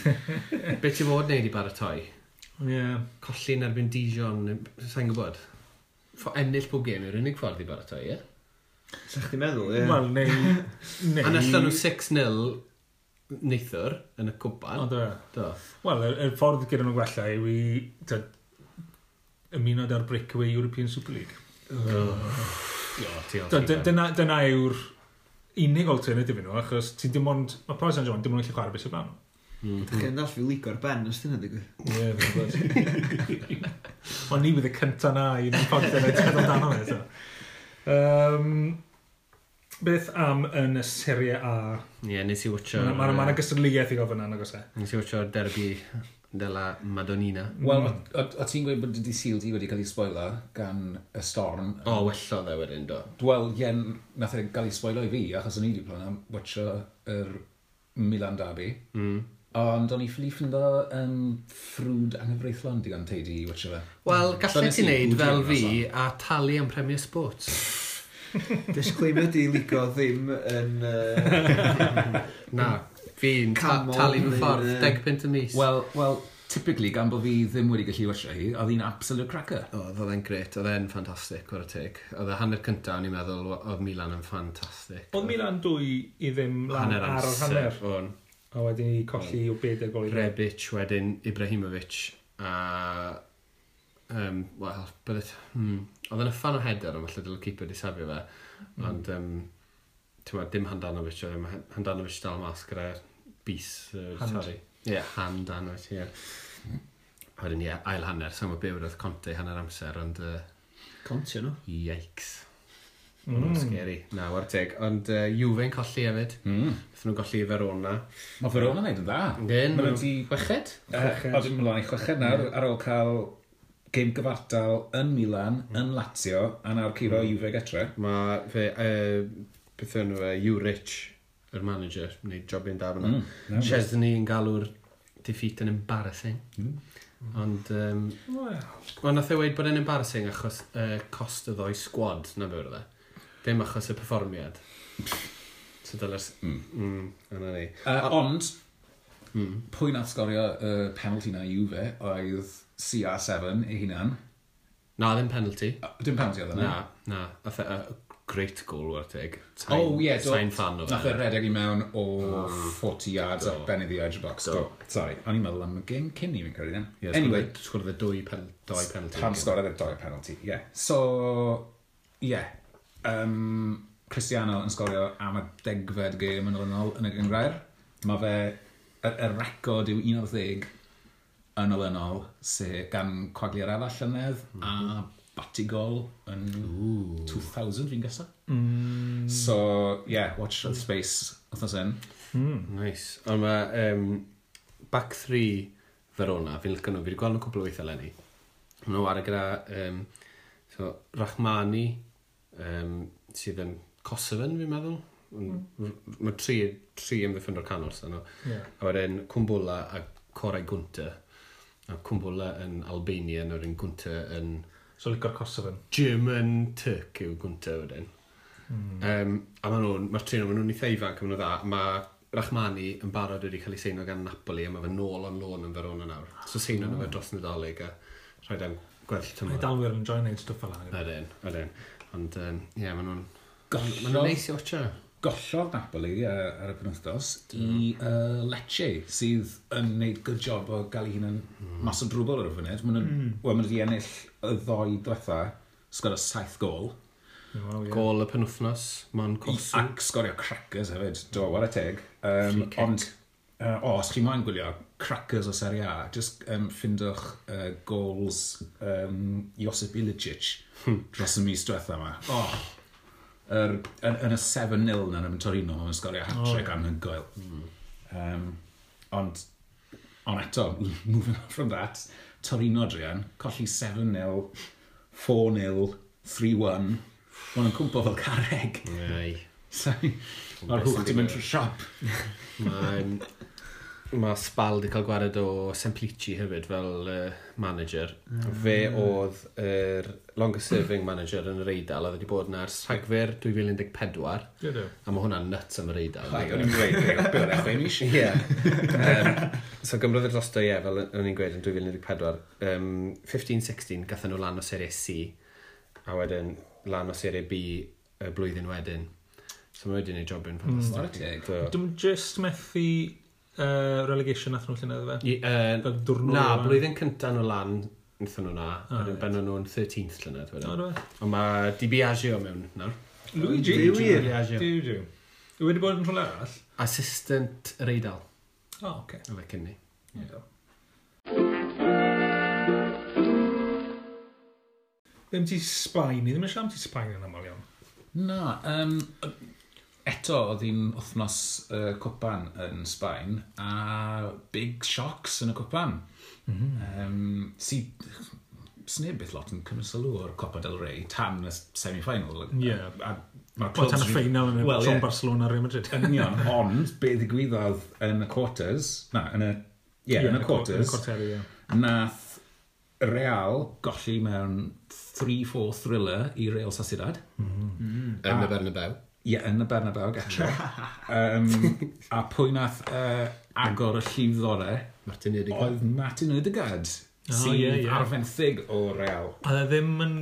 beth ti fod wneud i baratoi?
Ie.
Yeah. Colli'n erbyn Dijon, sa'n gwybod. Fo ennill pob gêm yw'r unig ffordd i baratoi, ie?
Sa chdi meddwl, ie?
Wel, neu... neu...
A nallan nhw 6-0 neithwr yn y cwpan.
O, do.
do.
Wel, y, y ffordd gyda nhw gwella yw i ymuno da'r breakaway European Super League. Oh. Oh. Dyna yw'r unig alternatif i nhw, achos ti dim ond, mae Paris Saint-Germain dim ond yn lle chwarae beth sy'n fan.
Mhm. Ydych chi'n dall fi ligo'r ben os dyna digwydd?
Ie, dwi'n gwybod. Ond ni fydd y cynta na i ni'n ffordd yn edrych amdano fe. eto. Um, beth am yn y Serie A?
Ie, yeah, nes i wytio...
Mae yna ma, ma, ma gystadleuaeth i gofyn yna, nag oes e?
Nes i wytio'r derby della Madonnina.
Wel, o ti'n gweud bod dy syl di wedi cael ei spoiler gan y storm?
O, oh, wellodd e wedyn, do.
Wel, ien, nath e gael ei spoiler i fi, achos o'n i wedi plan am watcho yr Milan Derby.
Mm.
Ond o'n i ffili ffyndo yn ffrwd anghyfreithlon digon teidi i watcho fe.
Wel,
mm.
gallai ti wneud fel fi a talu am Premier Sports.
Disclaimer di ligo ddim yn... Uh,
na, fi'n ta
Come
talu fy ffordd,
ie.
deg pint y mis.
Wel, well, typically, gan bod fi ddim wedi gallu wasio hi, oedd hi'n absolute cracker.
O, oedd e'n gret, oedd e'n ffantastig, o'r teg. Oedd e hanner cyntaf, o'n i'n meddwl, oedd Milan yn ffantastig.
Oedd Milan dwy i ddim lan ar o'r hanner.
o'n
A wedyn i colli o beth y gol i mewn.
Rebic, wedyn Ibrahimovic, a... Um, Wel, bydde... Hmm, oedd e'n y fan o header, ond falle dylai keeper di safio fe. Mm. Ond, um, ti'n meddwl, dim Handanovic, oedd e'n Handanovic dal mas gyda'r bus, uh,
hand.
sorry. Ie, yeah, hand anwyd, ie. Wedyn, ie, ail hanner, sa'n byw roedd Conte hanner amser, ond... Uh,
Conte, no?
Yikes.
Mm.
Scary. Na, war teg. Ond uh, Juve'n colli hefyd.
Mm.
Beth nhw'n golli Verona.
Mae Verona wneud yn dda. Gen. Mae
nhw'n mm.
di...
Chweched?
Oedden nhw'n mlaen i chweched nawr mm. ar ôl cael gêm gyfartal yn Milan, mm. yn Lazio, a nawr curo mm. Juve getre.
Mae fe... Uh, beth yna fe? Juric yr manager, neu jobyn da fyna.
Mm,
Chesney yn galw'r defeat yn embarrassing.
Mm.
Ond, um, well. ond nath e weid bod yn embarrassing achos uh, cost y ddoi squad na bywyd e. Dim achos y performiad. so dyla'r...
Mm.
Mm, yna ni.
Uh, ond,
mm.
pwy nath sgorio y uh, penalty na i Juve oedd CR7 ei hunan.
Na, ddim penalty.
Uh, dim penalty oedd e, yna?
Na, na. Nath e, uh, great goal war teg.
Oh, ie. Yeah,
Sain fan o.
Nath e,
e
redeg i mewn o ah. oh, 40 yards
do.
ar ben iddi edge box.
Do.
do. Sorry, o'n i'n meddwl am y gen cyn i fi'n credu.
Yes,
anyway.
E- sgwrdd y dwy pen, doi penalty.
Pan sgwrdd y doi penalty, ie. Yeah. So, ie. Yeah. Um, Cristiano yn sgorio am y degfed gêm yn olynol yn y gyngrair. Mae fe, y, y record yw 11 yn olynol, sef gan coagliad arall llynedd, mm -hmm. a Batigol yn Ooh. 2000 fi'n gysa.
Mm.
So, yeah, watch the space othnos yn.
Mm.
Nice. Ond mae um, back 3 Verona, fi'n lycan nhw, fi wedi gweld nhw cwbl o weithio lenni. Mae nhw ar y gyda um, so, Rachmani, um, sydd yn Kosovan, fi'n meddwl. Mm. Mae tri, tri ymddiffyn o'r canol so, no.
Yeah.
A wedyn Cwmbwla a Corau Gwynta. A Cwmbwla yn Albania, na'r un Gwynta yn
So licor Kosovan.
German Turk yw gwnta wedyn.
Mm.
Um, a maen nhw'n, mae'r trin nhw, maen nhw'n eitha ifanc, maen nhw dda. Mae Rachmani yn barod wedi cael ei seino gan Napoli a mae fe nôl o'n lôn yn Verona nawr. So seino oh. nhw fe oh. dros Nadolig a rhaid am gwell tymor.
Mae dalwyr yn join neud stwff fel hynny.
Ydyn, ydyn. Ond, ie, um, yeah, maen nhw'n... Maen nhw'n neis i watcha
gollodd Napoli uh, ar y penwthnos i uh, Lecce, sydd yn gwneud good job o gael ei hun yn mm. mas o drwbl ar y funud. Mae'n
mm.
well, ma wedi ennill y ddoi diwetha, sgorio saith gol.
Wow, yeah.
Gol y penwthnos, mae'n cosu.
Ac sgorio crackers hefyd, do, what a teg. Um, ond, uh, o, os chi moyn gwylio crackers o Serie A, just um, ffindwch uh, gols um, Josip Ilicic hmm. dros y mis diwetha yma. Oh, er, yn, yn, y 7-0 na yn Torino, mae'n sgorio hat-trick
oh,
anhygoel. Mm. Um, ond, ond eto, moving on from that, Torino Drian, colli 7-0, 4-0, 3-1, Mae'n yn cwmpo fel carreg. Nei. Mae'r hwch ti'n mynd trwy siop.
Mae'n mae Spal wedi cael gwared o Semplici hefyd fel uh, manager. Mm. Fe oedd yr er longest serving manager yn yr Eidal, oedd wedi bod yn ers Rhagfyr 2014.
Yeah.
A mae hwnna'n nuts am yr Eidal.
Ai, o'n i'n gweud, be o'n echwe mis?
Ie. So gymrodd yr drosto, ie, fel o'n i'n gweud yn 2014. Um, 15-16 gathen nhw lan o Serie C, a wedyn lan o Serie B y blwyddyn wedyn. So mae wedi'n ei jobyn hmm. ffantastig.
Mm,
Dwi'n just methu uh, relegation nath nhw lle naddo
fe? Uh,
Dwrnod?
na, blwyddyn cyntaf nhw lan, wnaethon nhw na.
Ah, Wedyn
ben nhw'n 13th llynedd wedyn.
Ah,
Ond mae Di Biagio mewn nawr.
Luigi?
Di
Biagio.
Di Biagio. Yw wedi bod yn rhywle arall?
Assistant yr Eidal.
O, oh, oce.
Okay. Fe cynni.
Ddim ti Sbaen, ni ddim yn siarad am ti Sbaen yn aml iawn.
Na, um, eto oedd hi'n wythnos uh, cwpan yn Sbaen a big shocks yn y cwpan. Mm -hmm. um, si, sneb beth lot yn cymryd sylw o'r Copa del Rey tan y semi-final.
Yeah.
A, a,
a tan y ffeinal yn well,
yeah.
Barcelona Real Madrid.
Yn union, ond be ddigwyddodd yn y quarters, na, yn y, yeah, yeah, yn y quarters,
yeah.
nath Real golli mewn 3-4 thriller i Real Sociedad. Mm -hmm. Mm -hmm.
Yn y Bernabeu.
Ie, yn y Bernabeu, gallai. um, a pwy nath uh, agor y llif ddore?
Martin Udegaard.
Oedd Martin
Udegaard.
Oh,
sy'n yeah,
yeah. arfenthig o real.
A dde ddim yn...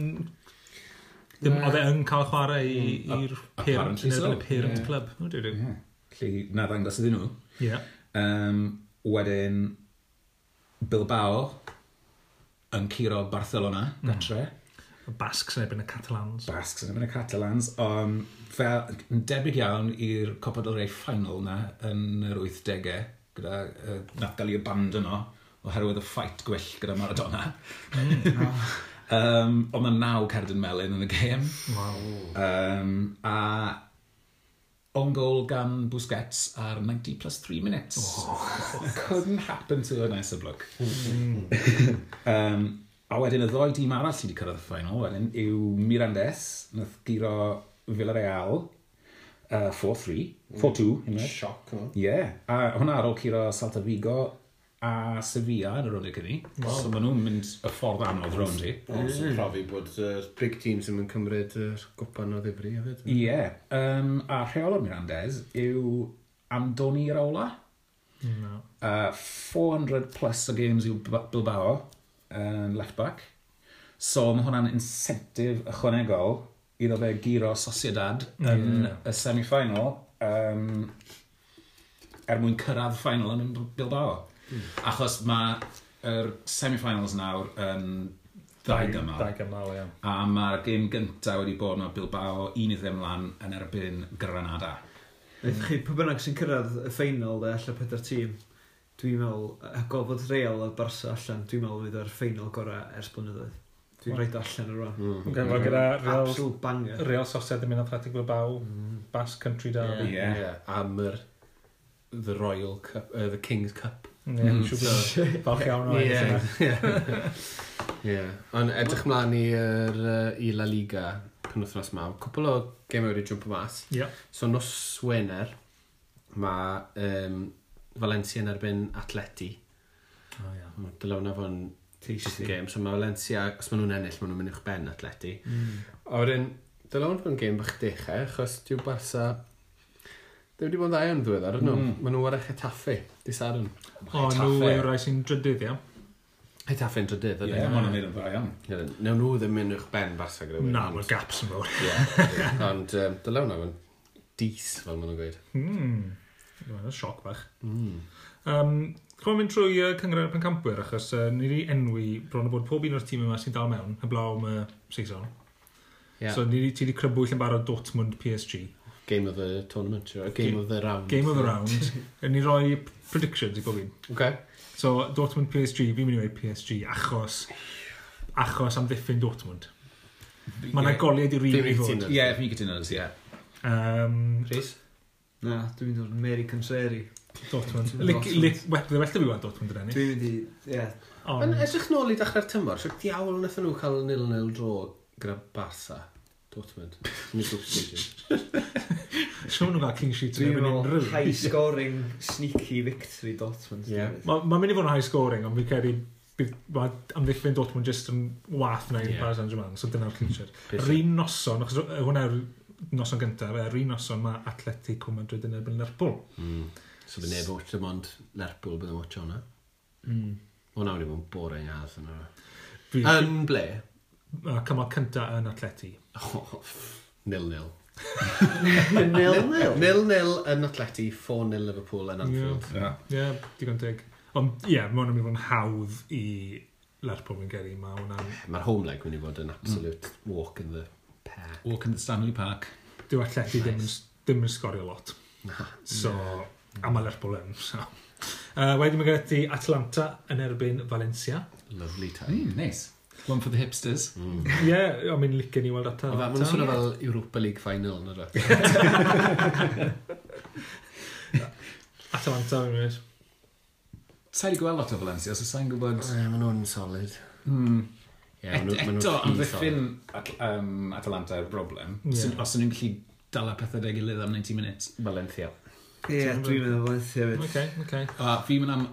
Ddim,
uh,
oedd e yn cael chwarae i'r parent,
so.
parent
yeah.
club. No, dwi, dwi.
Yeah. Lly, na ddangos iddyn nhw.
Yeah.
Um, wedyn, Bilbao yn curo Barcelona, gatre.
Mm. Basgs yn ebyn y Catalans.
Basgs yn ebyn y Catalans, ond fel yn debyg iawn i'r Copa del Rey final na yn yr 80au, gyda uh, Natalie Abandono, oherwydd y ffait gwyll gyda Maradona. Um, ond mae naw cerdyn melyn yn y gêm.
Wow.
Um, a on goal gan Busquets ar 90 plus 3 minutes. Oh, Couldn't happen to a nicer bloke. Mm. um, A wedyn y ddoi dîm arall sydd wedi cyrraedd y final wedyn yw Mirandes, nath giro Villarreal, uh, 4-3, 4-2.
Sioc, o.
Ie, yeah. a hwnna ar ôl curo Salta Vigo a Sevilla yn yr olyg hynny. Wow. So maen nhw'n mynd y ffordd anodd rownd i.
Ond sy'n profi bod y uh, big teams yn mynd cymryd y uh, gwpan o ddifri hefyd.
Ie, yeah. um, a rheol o'r Mirandes yw Andoni Raola.
No.
Uh, 400 plus o games yw Bilbao yn left-back. So mae hwnna'n incentive ychwanegol iddo fe giro Sociedad yn
yeah.
y semi-final um, er mwyn cyrraedd final yn Bilbao. Mm. Achos mae'r semi-finals nawr yn ddau gymal.
Ddau gymal, ie.
A mae'r gêm gyntaf wedi bod mae Bilbao un i ddim lan yn erbyn Granada.
Eithaf chi, pwy bynnag sy'n cyrraedd y ffeinal, de, allan pedair tîm, dwi'n meddwl, a gofod real a Barca allan, dwi'n meddwl fydd o'r ffeinal gorau ers blynyddoedd. Dwi'n rhaid allan yr rhan.
Mm.
Okay, mm. gyda Real,
banger.
Real Sosed yn mynd Athletic Bilbao, mm. Basque Country Derby.
Yeah.
Yeah. yeah. Am yr The Royal Cup, uh, The King's Cup.
Yeah,
mm.
siwr falch iawn o'r
Ie. Ond edrych mlaen i'r uh, i La Liga penwthnos ma. Cwpl o gemau wedi jump mas.
Yeah.
So nos Wener, mae um, Valencia yn erbyn Atleti.
Oh, ia.
Yeah. Dyle hwnna
fo'n
game. So mae Valencia, os maen nhw'n ennill, maen nhw'n mynd i'ch ben Atleti.
Mm.
A wedyn, dyle hwnna fo'n game bach dechrau, achos diw Barca... Dwi wedi bod yn dda iawn ddiweddar, ydyn nhw.
Mm.
Maen nhw ar eich etaffe, di Saran.
O, nhw yw'r rai sy'n drydydd, iawn.
Hetaffe'n drydydd, ydy?
Ie,
yeah,
maen nhw'n mynd yn dda iawn.
Newn nhw ddim mynd uwch ben Barca gyda
Na, mae'r gaps yn fawr.
Ie, ond dylewn nhw, dis fel maen nhw'n gweud.
Mm. Mae'n sioc bach.
Mm.
Um, Chwa'n mynd trwy uh, cyngor y pencampwyr, achos uh, ni wedi enwi bron o bod pob un o'r tîm yma sy'n dal mewn, heblaw am y seison.
Yeah.
So ni wedi, ti wedi crybwyll yn barod Dortmund PSG.
Game of the tournament, sure. Game,
Game
of the round.
Game of the round. Yn ni roi predictions i bob un.
Okay.
So Dortmund PSG, fi'n mynd i weid PSG achos, achos am ddiffyn Dortmund. Mae yna yeah. goliad i rili
i
fod.
Ie, fi'n gytuno, ie.
Um,
Rhys?
Na, dwi'n mynd o'r Mary Conseri.
Dortmund. Wel, well fi wedi Dortmund yn ennill.
Dwi'n mynd i, ie.
Yn edrych nôl i dechrau'r tymor, sy'n diawl yn eithon nhw cael nil nil dro gyda Barca. Dortmund. Yn y grŵp stage.
Siwn nhw'n cael King Sheet yn unrhyw.
High scoring, sneaky victory Dortmund.
Yeah.
Mae'n mynd i fod yn high scoring, ond fi'n credu mae amddiffyn Dortmund jyst yn wath na i'r Paris Saint-Germain, so dyna'r
clincher.
Yr un noson, achos hwnna yw'r noson gyntaf, er un noson mae Atletico Madrid yn erbyn Lerpwl.
Mm. So fe neb watch dim ond Lerpwl bydd yn watch hwnna.
Mm.
Hwna wedi bod yn boring ath yna. Yn ble?
Cymal cyntaf yn Atleti.
Nil-nil.
Nil-nil?
Nil-nil yn Atleti, 4-0 Liverpool yn Anfield.
Ie,
yeah. yeah, digon teg. Ond ie, yeah, mae hwnna'n mynd i fod yn hawdd i Lerpwl yn geri. Mae hwnna'n...
Mae'r home leg mynd i fod yn absolute walk in the Park.
Walk in the Stanley Park.
Dyw atleti nice. ddim, ddim yn sgorio lot.
Na.
So, a mae Lerpol yn. So. Uh, wedyn mae gen ti Atlanta yn erbyn Valencia.
Lovely time.
Mm, nice. One for the hipsters.
Mm.
yeah, I mean, licen i weld Atlanta.
Mae'n swnio fel Europa League final, na
Atlanta, fi'n mynd.
Sa'i di gweld lot o Valencia, so sa'i'n gwybod...
Yeah, Mae nhw'n solid.
Mm.
Yeah, Ed,
eto, amddiffyn um, Atalanta yw'r broblem. Yeah. Os ydyn ni'n gallu dala pethau deg i lydd am 90 minutes.
Valencia.
Ie, yeah, dwi'n meddwl Valencia. fyd.
Okay, okay.
A fi'n mynd am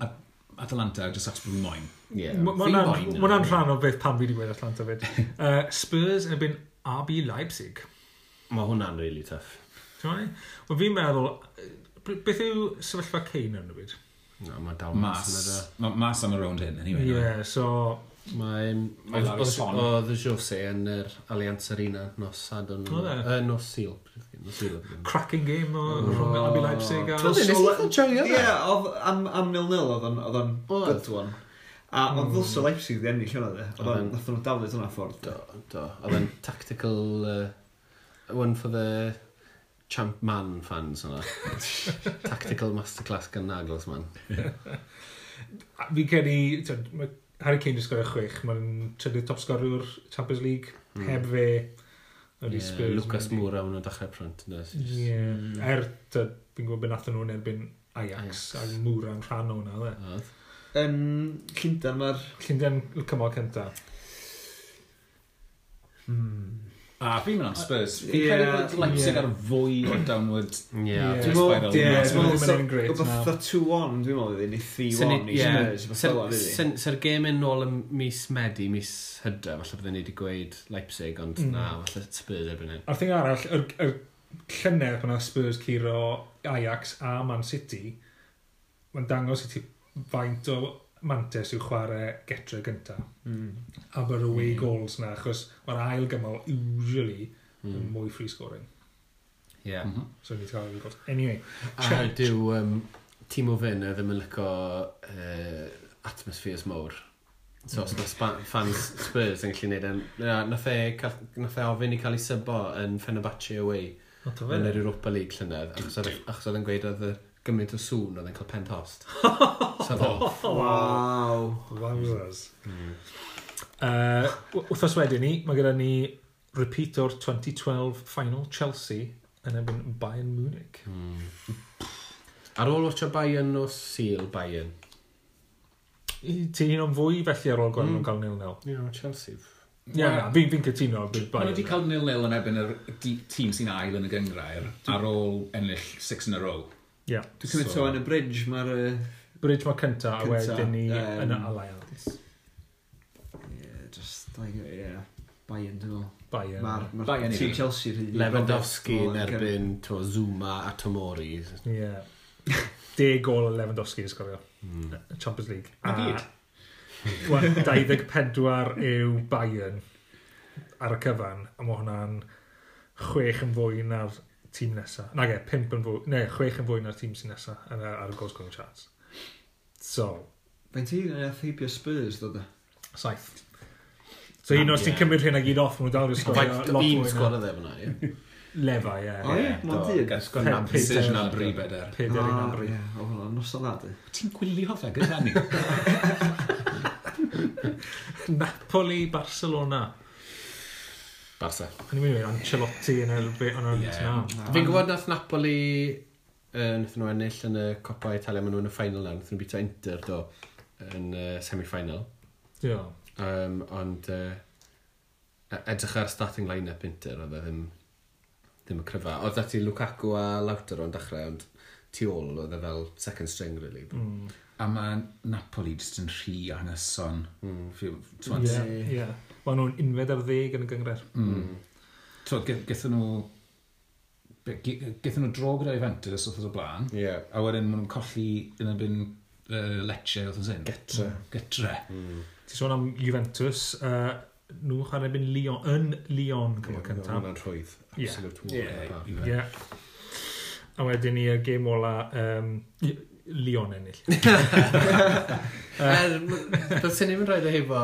Atalanta, just achos bod moyn.
Yeah.
Mae
hwnna'n rhan o beth pan fi wedi gweud Atalanta fyd. Uh, Spurs yn erbyn RB Leipzig.
Mae hwnna'n really tough.
Ti'n fi'n meddwl, beth yw sefyllfa Kane yn y byd?
No, mae dal
mas.
Mas
mas am y rownd hyn, anyway.
Ie, yeah, so
Mae...
Oedd y Jose yn yr Allianz Arena nos Sadwn.
Oedd
Nos Sil.
Cracking game o Rhwng Abi Leipzig.
Oedd
e'n
eitha joio
Ie, oedd am 0-0 oedd o'n good one. A hmm. oedd ddylsa Leipzig ddim ennill hwnna dde. Oedd o'n nath nhw daflu hwnna ffordd.
Do, do. Oedd o'n tactical... Uh, one for the champ man fans yna. tactical masterclass gan Nagelsmann.
Fi gen Mae Harry Kane wedi sgorio chwech. Mae'n trydydd top sgorwr Champions League.
Mm.
Heb fe. Ydy
yeah,
Spurs.
Lucas Moura yn y dechrau print.
Ie. Er, fi'n gwybod beth nathon nhw'n erbyn Ajax. Ajax. A Moura yn rhan o'n hwnna.
Um, Llundain mae'r...
Llundain y cymal cyntaf. Hmm.
A fi'n mynd am Spurs. Fi'n
yeah,
credu bod Leipzig ar fwy o downward
yeah,
spiral.
Ie, dwi'n meddwl bod 2-1, dwi'n meddwl iddyn ni 3-1 i Spurs.
Sa'r gêm yn ôl ym mis Medi, mis Hydra, falle byddwn ni wedi gweud Leipzig, ond
mm.
na, falle Spurs erbyn hyn.
A'r thing arall, yr llynedd pan Spurs curo Ajax a Man City, mae'n dangos i ti faint o mantes yw chwarae getre gynta.
Mm.
A mae'r away mm. goals na, achos mae'r ail gymal usually mm. yn
hmm.
mwy free scoring.
Yeah.
Mm
-hmm. So ni'n cael away goals. Anyway.
A dyw um, Timo Fenna ddim yn lyco uh, atmospheres mowr. So os hmm. mae fans Spurs yn gallu gwneud yn... Nath e, nath e ofyn i cael ei sybo yn Fenerbahce away. Yn yr Europa League llynedd, achos oedd yn gweud oedd y gymaint o sŵn oedd e'n cael pen tost. so off.
Waw.
Fawrs.
Mm.
Uh, Wthos wedyn ni, mae gyda ni repeat o'r 2012 final Chelsea yn ebyn Bayern Munich.
Mm. Ar ôl watcha Bayern o Seal Bayern?
Ti'n un o'n fwy felly ar ôl gwael
mm.
nhw'n cael nil-nil.
Ie, yeah, Chelsea.
Ie, yeah, fi'n fi'n cytuno.
Mae wedi cael nil-nil yn erbyn y tîm sy'n ail yn y gyngrair ar ôl ennill 6 in a row.
Yeah.
Dwi'n cymryd
so,
yn y bridge, mae'r... Uh,
bridge mae cynta, a wedyn ni
um,
yn y alliance.
Yeah, just, like, yeah, Bayern, dwi'n meddwl.
Bayern.
Mae'r ma,
ma
tîm Chelsea rhywbeth.
Lewandowski yn erbyn to, Zuma a Tomori.
Yeah. Deg gol o Lewandowski yn sgorio.
Mm.
Champions League.
A gyd?
24 yw Bayern ar y cyfan, a mae hwnna'n chwech yn fwy na'r tîm nesa. Na ge, pimp yn fwy, ne, chwech yn fwy na'r tîm sy'n nesaf ar, ar y goal scoring charts. So...
Fe'n ti yn eith heibio Spurs, dod e?
Saith. So un os ti'n cymryd hyn ag un off, nhw'n dal i sgorio lot
fwy.
Un
sgwad o ddefn ie.
Lefa, ie.
O ie, mae'n
di.
Gysgon
am
precision am bri beder.
Peder un am
bri. O, hwnna, nos o ladu.
Ti'n gwylio fe gyda ni?
Napoli, Barcelona.
Barca.
O'n i'n mynd i weid, Ancelotti yn yr bit
o'n
yr
Fi'n gwybod nath Napoli uh, nath nhw ennill yn y Copa Italia, maen nhw yn y final nawr, nath nhw bita Inter do, yn y uh, semi-final.
Dio.
Um, ond uh, edrych ar starting line-up Inter, oedd e ddim, ddim y cryfa. Oedd dati Lukaku a Lautaro yn dechrau, ond tu ôl oedd e fel second string, really. Mm.
A mae Napoli jyst yn rhy anghyson. Mm.
Yeah, yeah maen nhw'n unfed ar ddeg yn y gyngred.
Mm. mm. So, gethon nhw... Gethon nhw dro gyda Juventus wrth oedd o blaen.
Yeah.
A wedyn maen nhw'n colli yn y bin uh, Lecce wrth yn sy'n.
Getre. Mm.
Getre.
Mm.
Ti sôn am Juventus, uh, nhw chwarae byn Lyon, yn Lyon cymryd
yeah,
cyntaf.
Hwna'n rhwydd. Absolute yeah.
war.
Yeah. yeah. A wedyn ni y gêm ola... Um, Leon ennill.
er, Byddwn ni'n rhaid o hefo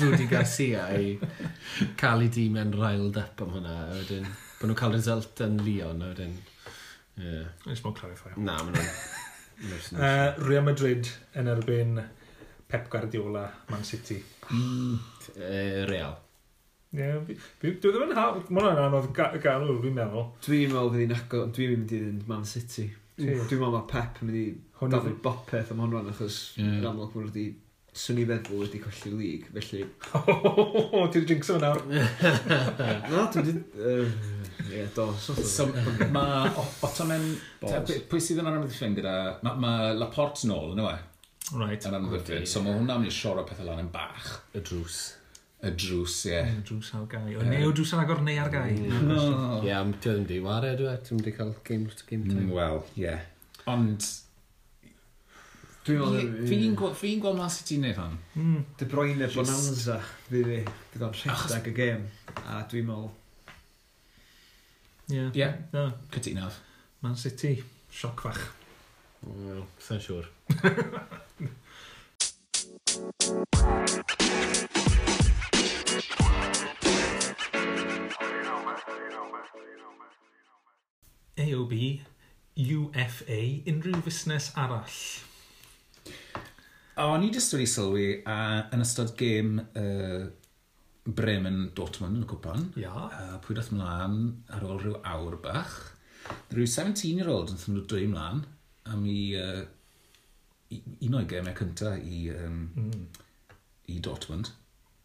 Rudy Garcia i cael ei dîm yn railed up am hwnna. A wedyn, bod nhw'n cael result yn Leon. A wedyn, yeah.
Nes mwyn clarifio.
Na, maen nhw'n...
uh, Real Madrid yn erbyn Pep Guardiola, Man City.
Uh, Real.
Ie, dwi ddim yn hawdd, mae hwnna'n anodd galw, fi'n meddwl.
Dwi'n meddwl fydd hi'n agor, dwi'n mynd i ddyn Man City. Dwi'n meddwl mae Pep yn mynd i
Hwn
dafod bopeth am honno, achos
yeah.
yn amlwg mwyn wedi swn i feddwl wedi colli lig, felly...
O, ti'n jinx o'n nawr.
Na, dwi'n di... Ie, do,
So, mae
Ottomen...
Pwy sydd yn anodd i ffyn gyda... Mae ma Laporte nôl, yn yw e?
Right.
Yn anodd i oh, ffyn. So, mae hwnna'n mynd i sioro pethau lan yn bach.
Y drws.
Y drws, ie.
Yeah. Drws ar gai. O, neu o drws ar agor neu ar gai.
No. Mm. Oh.
Ie, am ti ddim di wario, dwi e. Ti'n di cael game to game time.
Mm, wel, ie. Ond...
Dwi'n
Fi'n gweld mas i ti'n neud
hon.
De Bruyne Bonanza, fi fi. Dwi'n gweld rhedeg y gêm. A dwi'n meddwl...
Ie.
Ie, cytunaf.
Man City, sioc fach.
Wel, sa'n siŵr.
AOB, UFA, unrhyw fusnes arall?
O, ni jyst wedi sylwi a yn ystod gêm uh, Bremen Dortmund yn y cwpan.
Ia.
Uh, pwy dath mlaen ar ôl rhyw awr bach. Rhyw 17-year-old yn thymryd dwy mlaen am i uh, un o'i gemau cyntaf i, um,
mm.
i Dortmund.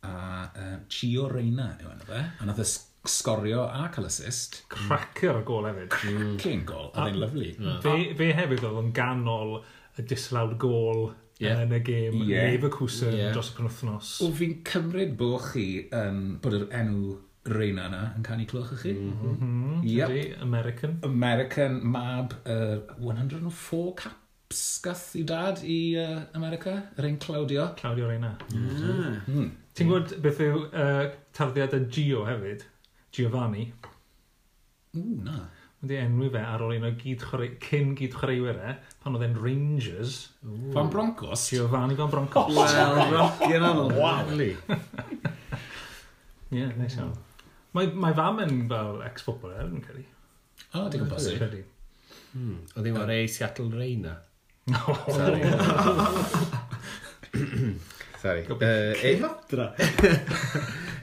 A uh, Chio Reina yw enw fe. A nath sgorio a cael assist.
Cracker y gol hefyd.
Cracking gol, a ddim lyflu.
Fe, mm. fe hefyd oedd yn ganol y dislawd gol
yeah.
Uh, yn y gêm
yeah.
Leverkusen
yeah.
dros y penwthnos.
O fi'n cymryd bod chi um, bod yr enw Reina yna yn canu clwch i chi.
Mm
-hmm.
yep. American.
American mab uh, 104 capsgath i dad i uh, America, yr ein Claudio.
Claudio Reina.
Mm.
Mm.
Ti'n gwybod beth yw uh, tarddiad y Gio hefyd? Giovanni.
Ww, na.
Wedi enwi fe ar ôl un o gyd chore... cyn gyd chwaraewyr e, pan oedd e'n Rangers. Ooh.
Fan Broncos?
Giovanni Fan oh, Broncos.
Wel, rockin' anol.
Wow.
Ie, neis iawn. Mae, mae fam yn fel ex-footballer, yn credu.
O, digon bosib.
Hmm, oedd hi'n o'r ei Seattle Reina.
Sorry.
Sorry. Uh,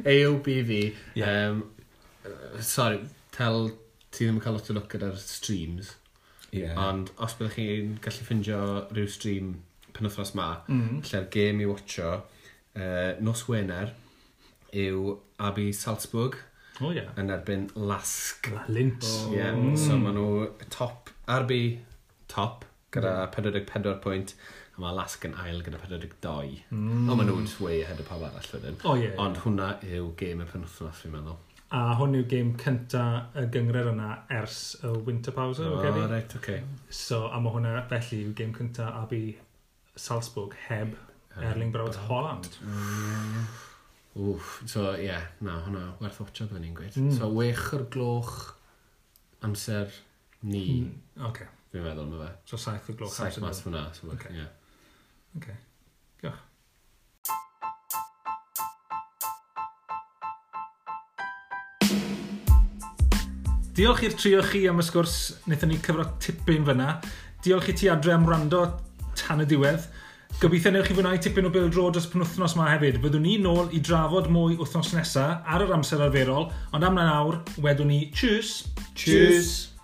AOBV.
Yeah.
Um, sorry, tel ti ddim yn cael lot o look gyda'r streams.
Yeah.
Ond os byddwch chi'n gallu ffindio rhyw stream pen wythnos ma,
mm.
lle'r game i watcho, uh, nos Wener, yw Abi Salzburg.
Oh, yeah.
Yn erbyn Lask.
Lint.
Oh.
Yeah.
Mm.
So maen nhw top, Arbi top, gyda mm. 44 pwynt, a mae Lask yn ail gyda 42.
Mm.
Ond maen nhw'n way ahead o pawb arall wedyn.
Oh, yeah, yeah.
Ond hwnna yw game y penwthnos, fi'n meddwl.
A hwn yw gêm cynta y gyngred yna ers y winter pause.
O,
oh,
reit, oce. Okay.
So, a mae hwnna felly yw gêm cynta a bu Salzburg heb Erling Braut Holland. Mm.
Wff, so ie, yeah, na, hwnna werth watcha byddwn ni'n gweud.
Mm.
So, wech o'r gloch amser ni.
Mm. Okay.
Fi'n meddwl, mae fe.
So, saith o'r gloch
saith
amser ni.
Saith mas hwnna. So, okay.
Yeah. Okay. Diolch i'r trio chi am y sgwrs. Wnaethon ni cyfro tipyn fyna. Diolch i ti adre am rando tan y diwedd. Gobeithio newch chi fwynhau tipyn o Bill Dro dros penwthnos yma hefyd. Byddwn ni nôl i drafod mwy wythnos nesaf ar yr amser arferol, ond am na nawr, wedwn ni tschüss.
Tschüss. tschüss.